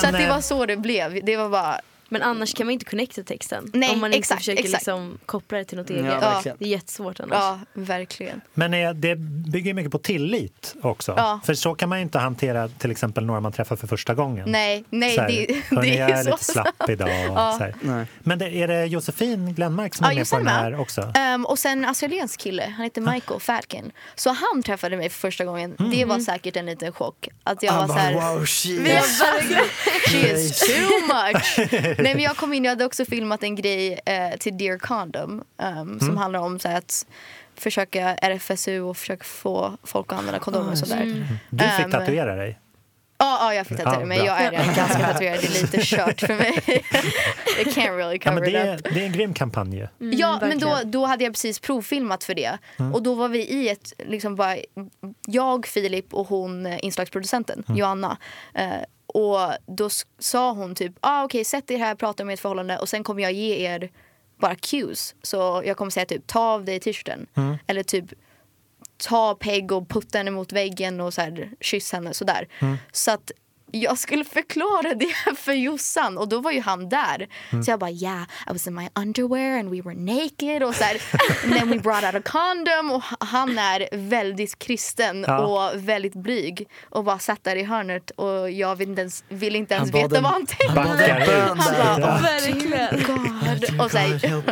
Så att det eh, var så det blev. Det var bara, Men annars kan man inte connecta texten. Nej, om man inte exakt, försöker exakt. liksom koppla det till något Ja, eget. verkligen. Det är jättesvårt annars. ja verkligen. Men det bygger mycket på tillit också. Ja. För så kan man ju inte hantera till exempel några man träffar för första gången. Nej, nej här, det, "Hörni, det jag är är så lite slapp idag. Ja. Så här. Nej. Men det, är det Josefin Glenmark som Ja, är med på den här också? Ehm, och sen en australiensk kille, han heter Michael Fatkin. Så han träffade mig för första gången. Det var säkert en liten chock. Att jag Han var så här, wow, she is She is too much! Nej men jag kom in, jag hade också filmat en grej eh, till Dear Condom um, som handlar om så här, att försöka RFSU och försöka få folk att använda kondomer och sådär. Du fick ehm, tatuera dig. Ja, ja, jag fick tatuera Ja, mig. bra. Jag är redan ganska tatuerad, det är lite kört för mig. I can't really Ja, cover men det, it är, up. det är en grym kampanj ju. Ja, men då, då hade jag precis provfilmat för det. Mm. Och då var vi i ett, liksom bara, jag, Filip och hon eh, inslagsproducenten, Mm. Joanna. Eh, och då sa hon typ, ah, okej sätt er här, prata om ert förhållande och sen kommer jag ge er bara cues. Så jag kommer säga typ, ta av dig t-shirten. Mm. Eller typ, ta Peg och putta henne mot väggen och så här, kyss henne sådär. Mm. Så att jag skulle förklara det för Jossan och då var ju han där. Mm. Så jag bara yeah, I was in my underwear and we were naked och så här, and then we brought out a condom och han är väldigt kristen Ja. och väldigt blyg och bara satt där i hörnet och jag vill inte ens, vill inte ens veta en- vad han tänkte. Han bara, Verkligen. God. Och så här,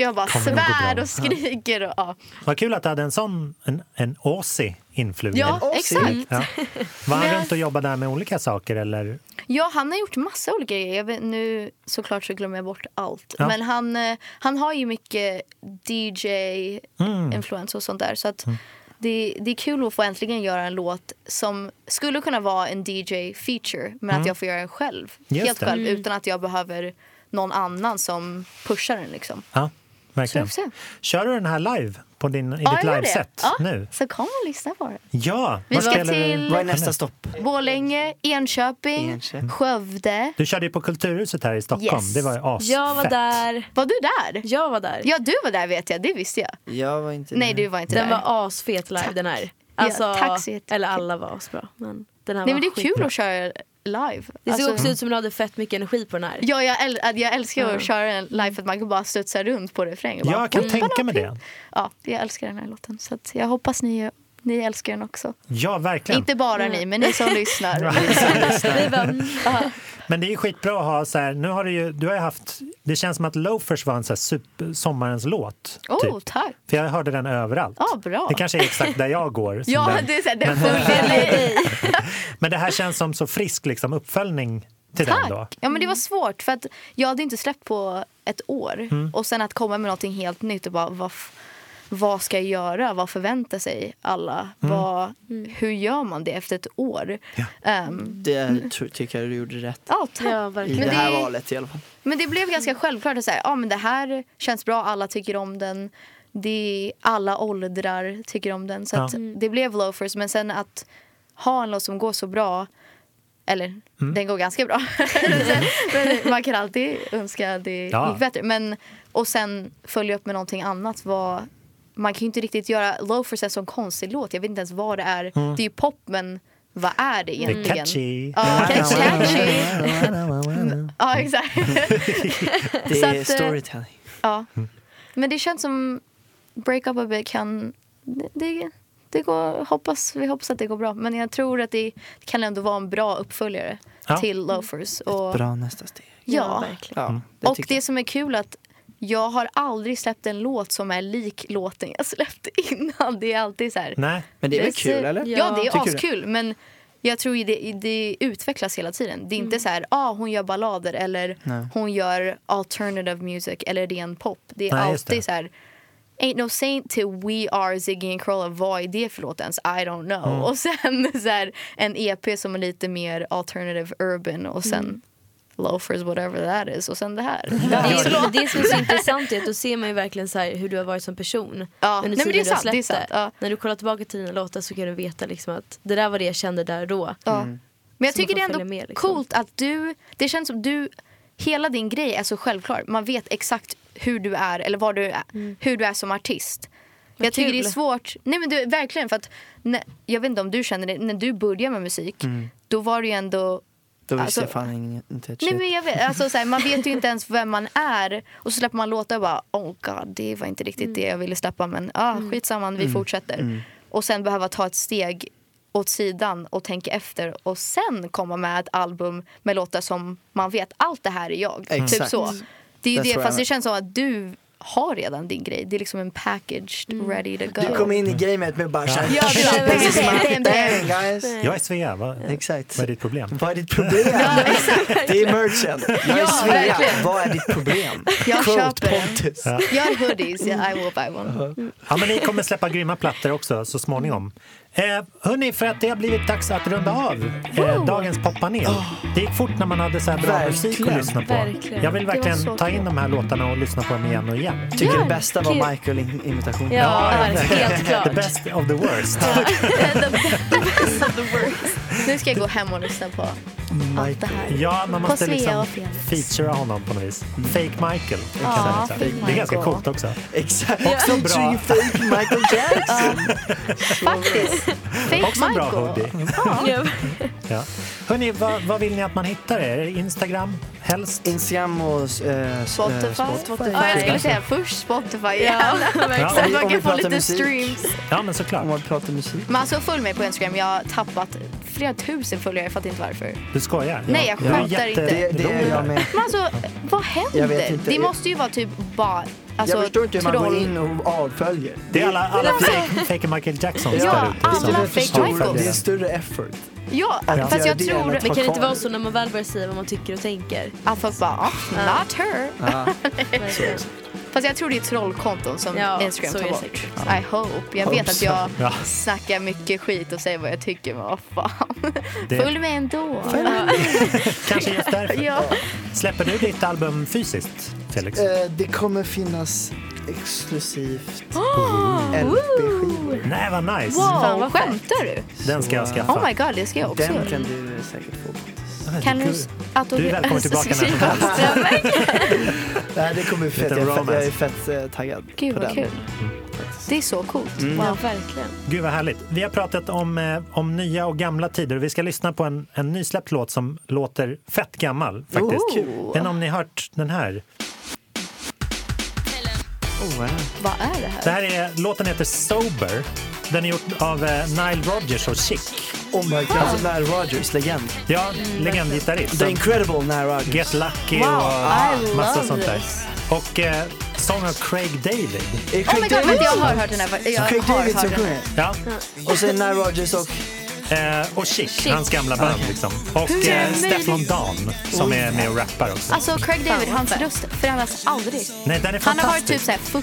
jag bara svär och skriker. Och, ja. Vad kul att du hade en sån, en, en Aussie influgen. ja, Aussie. exakt. Ja. Var han runt och jobbade där med olika saker eller? Ja, han har gjort massa olika grejer. Jag vet, nu såklart så glömmer jag bort allt. Ja. Men han, eh, han har ju mycket DJ-influens och sånt där. Så att det, det är kul att få äntligen göra en låt som skulle kunna vara en DJ-feature men att jag får göra den själv. Just helt det. själv utan att jag behöver någon annan som pushar den liksom. Ja, verkligen. Kör du den här live på din, i Ja, ditt liveset Ja. nu. Så kom och lyssna på det. Ja, Vi ska spelar du? till- Vad är nästa stopp? Borlänge, Enköping, Enköping. Skövde. Du körde ju på Kulturhuset här i Stockholm. Yes. Det var asfett. Jag var där. Var du där? Jag var där. Ja, du var där vet jag. Det visste jag. Jag var inte Nej, där. du var inte Den där. var asfet live den här. Alltså, tack så jättemycket. eller alla var asbra. Men den här Nej, var men det är kul skitbra. att köra live. Det såg Alltså- också ut som den hade fett mycket energi på den här. Ja, jag, äl- jag älskar Ja. att köra den live för att man kan bara studsa runt på refräng. och bara- Jag kan tänka mig det. Ja, jag älskar den här låten. Så att jag hoppas ni, ni älskar den också. Ja, verkligen. Inte bara ni, men ni som lyssnar. Mm. Men det är ju skitbra att ha så här, nu har du ju, du har ju haft, det känns som att Loafers var en så här super, sommarens låt. Oh, typ. tack. För jag hörde den överallt. Ja, bra. Det kanske är exakt där jag går. Ja, den. det är så här, den Men- följer. Men det här känns som så frisk liksom, uppföljning till den då. Tack. Ja, men det var svårt för att jag hade inte släppt på ett år. Mm. Och sen att komma med någonting helt nytt och bara vad, vad ska jag göra? Vad förväntar sig alla? Mm. Vad, hur gör man det efter ett år? Ehm, Det tror, tycker jag du gjorde rätt. ja, tack. Ja, I verkligen. Men det här det- valet i alla fall. Men det blev ganska självklart att säga, ja men det här känns bra, alla tycker om den. Det alla åldrar tycker om den. Så Ja. att det blev loafers. Men sen att ha en låt som går så bra, eller Mm. den går ganska bra. men man kan alltid önska att det Ja. gick bättre. Men, och sen följa upp med någonting annat. Var, man kan ju inte riktigt göra loafers är en sån konstig låt. Jag vet inte ens vad det är. Det är ju pop men vad är det Mm. Det är egentligen? catchy. Ja, är catchy. Ja, exakt. Det är att, eh, storytelling. Ja. Men det känns som Break Up A Bit kan... Det, det, det går, hoppas, vi hoppas att det går bra. Men jag tror att det, det kan ändå vara en bra uppföljare Ja. till Loafers. Och, Bra nästa steg. Ja. verkligen. Ja, Mm. det och det som är kul att jag har aldrig släppt en låt som är lik låten jag släppte innan. Det är alltid så här... Nej, Men det är väl kul eller? Ja, det är Tycker du? askul. Men jag tror ju det, det utvecklas hela tiden. Det är inte så här, ah, hon gör ballader eller Nej. hon gör alternative music eller ren pop. Det är Nej, alltid det. så här Ain't no saint till We Are Ziggy and Corolla. Vad är det för låt ens? I don't know. Mm. Och sen så här, en EP som är lite mer alternative urban och sen loafers whatever that is och sen det här. Det är så, det som är så intressant är att då ser man ju verkligen så här hur du har varit som person. Ja, under nej, men det är tiden du har sant, det släppt sant, ja. När du kollar tillbaka till dina låtar så kan du veta liksom att det där var det jag kände där och då. Ja. Mm. Men jag tycker det är ändå med, liksom. coolt att du, det känns som du, hela din grej är så självklar. Man vet exakt hur du är eller vad du är, hur du är som artist. Vad jag tycker det är kul. svårt, nej men du, verkligen för att, när, jag vet inte om du känner det, när du började med musik, då var det ju ändå Då visste Alltså- jag fan inte ett Nej shit. men jag vet, alltså, så här, man vet ju inte ens vem man är och så släpper man låtar och bara oh god det var inte riktigt det jag ville släppa men ah, skitsamma vi fortsätter. Och sen behöva ta ett steg åt sidan och tänka efter och sen komma med ett album med låtar som man vet allt det här är jag. Typ Exakt. så. Det är ju Det fast det känns som att du har redan din grej. Det är liksom en packaged ready to go. Du kom in i gamet med bara såhär, Ja, this is my thing guys. jag är Svea. Vad, Exakt. vad är ditt problem? Vad är ditt problem? Det är merchen. Jag är Ja, Svea. verkligen. Vad är ditt problem? Jag Quote köper. Pontus. Ja. Jag har hoodies, yeah, I will buy one. Ja, men ni kommer släppa grymma plattor också så småningom. Eh, hörni, för att det har blivit dags att runda av eh, dagens poppanel. Det gick fort när man hade så här bra Verkligen. musik att lyssna på. Verkligen. Jag vill Det var verkligen så ta in kul. de här låtarna och lyssna på dem igen och igen. Tycker det bästa var. Michael-imitationen. Ja, helt klart. The best of the worst. Nu ska jag gå hem och lyssna på allt det här. Ja, man måste liksom featura honom på något vis. Fake Michael. Ja. Fake det är ganska Michael. coolt också. Exakt. Också bra. Fake Michael Jackson. Faktiskt. Fake Också en bra Michael. hoodie. Ja. Ja. Hörni, vad, vad vill ni att man hittar er? Instagram? Helst? Instagram och eh, Spotify. Spotify. Ja, jag skulle säga först Spotify. Ja, Om man kan få lite musik. streams. Ja, men såklart. Om man pratar musik. Men alltså följ mig på Instagram. Jag har tappat flera tusen följare. Jag fattar inte varför. Du skojar? Nej, jag är skämtar inte. Det, det är jag med. Men alltså, vad händer? Det måste ju vara typ bara alltså, jag förstår inte hur man går troll. in och avföljer. Det är alla, alla fake, fake Michael Jacksons Ja, där ute. alla som fake förstår Michaels. följare. Det är större effort. Ja, Att fast jag det tror än att Det kan inte vara så när man väl börjar säga vad man tycker och tänker. att folk bara, ah, not her. Ja. Fast jag tror det är trollkonton som Ja, Instagram tar bort. säkert. I hope. Jag vet att jag Ja. snackar mycket skit och säger vad jag tycker, men vad fan. Det- Följ med ändå. Kanske just därför. Ja. Släpper du ditt album fysiskt, Felix? Eh, Det kommer finnas exklusivt Oh! LP-skivor. Nej, vad nice. Wow, vad skämtar du? Den ska jag skaffa. Oh my god, det ska jag också Den kan du säkert få. Kan du autograf- Du är välkommen tillbaka när som helst. Nej, det kommer bli fett. Jag är fett, jag är romance. fett eh, taggad Gud på vad den. kul. Det är så coolt. Mm. Ja, Wow. verkligen. Gud vad härligt. Vi har pratat om, eh, om nya och gamla tider och vi ska lyssna på en, en nysläppt låt som låter fett gammal faktiskt. Oh. Ni om ni hört den här? Oh, wow. Vad är det här? Det här är, låten heter Sober. Den är gjord av eh, Nile Rodgers och Chic. Oh my god, alltså Nile Rodgers, legend. Ja, legendgitarrist. The incredible Nile Rodgers. Get Lucky Wow, och I massa sånt där. Och eh, sång av Craig David. Är Oh my Craig god, vänta jag David- har hört den här. Jag Craig har David hört som sjunger. Ja. Och sen Nile Rodgers och... Eh, och Chic, hans gamla band. Liksom. Och eh, det Stefflon Don som är med och rappar också. Alltså Craig David, hans röst förändras aldrig. Nej, den är Han har varit typ fantastisk. så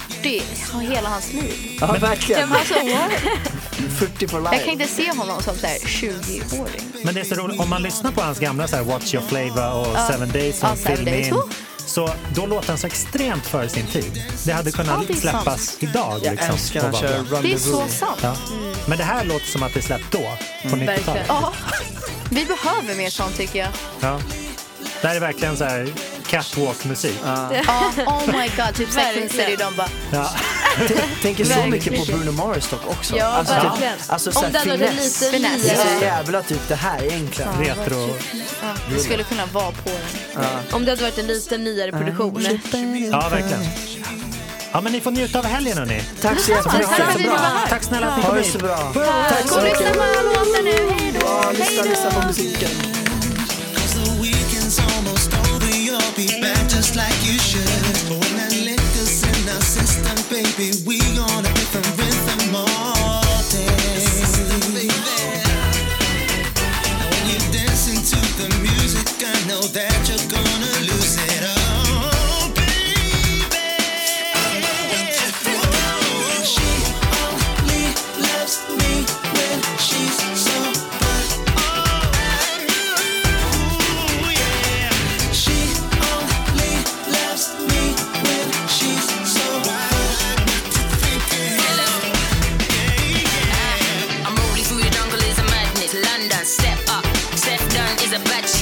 här 40 hela hans liv. Ja, verkligen. Alltså, what? 40 for Jag kan life. inte se honom som så här 20-åring. Men det är så roligt, om man lyssnar på hans gamla så här, What's your flavor och Ja. Seven days Ja, och Seven Days. Oh. Så då låter han så extremt före sin tid. Det hade kunnat Ja, det släppas sant. idag. Jag Liksom, älskar han kör. Run Det är så sant. Ja. Men det här låter som att det släppt då, på 90-talet. Verkligen. Ja. Vi behöver mer sånt tycker jag. Ja. Det här är verkligen så här catwalk-musik. Ja, oh my god, typ Sex and. City, de bara Ja. Tänker så mycket på. Bruno Mars dock också. Ja, alltså, verkligen. Typ, alltså Om den hade lite Finess. Det är så jävla typ det här egentligen. Retro. ja, det skulle kunna vara på den. Om det hade varit en lite nyare produktion. Ja, verkligen. Ja, men ni får njuta av helgen hörni. Tack så jättemycket. ha det var bra. här. Tack snälla att ni Ha kom det hit. så bra. Tack så och lyssna mycket. på alla låtar nu, hej då! Ja, lyssna, lyssna på musiken. Down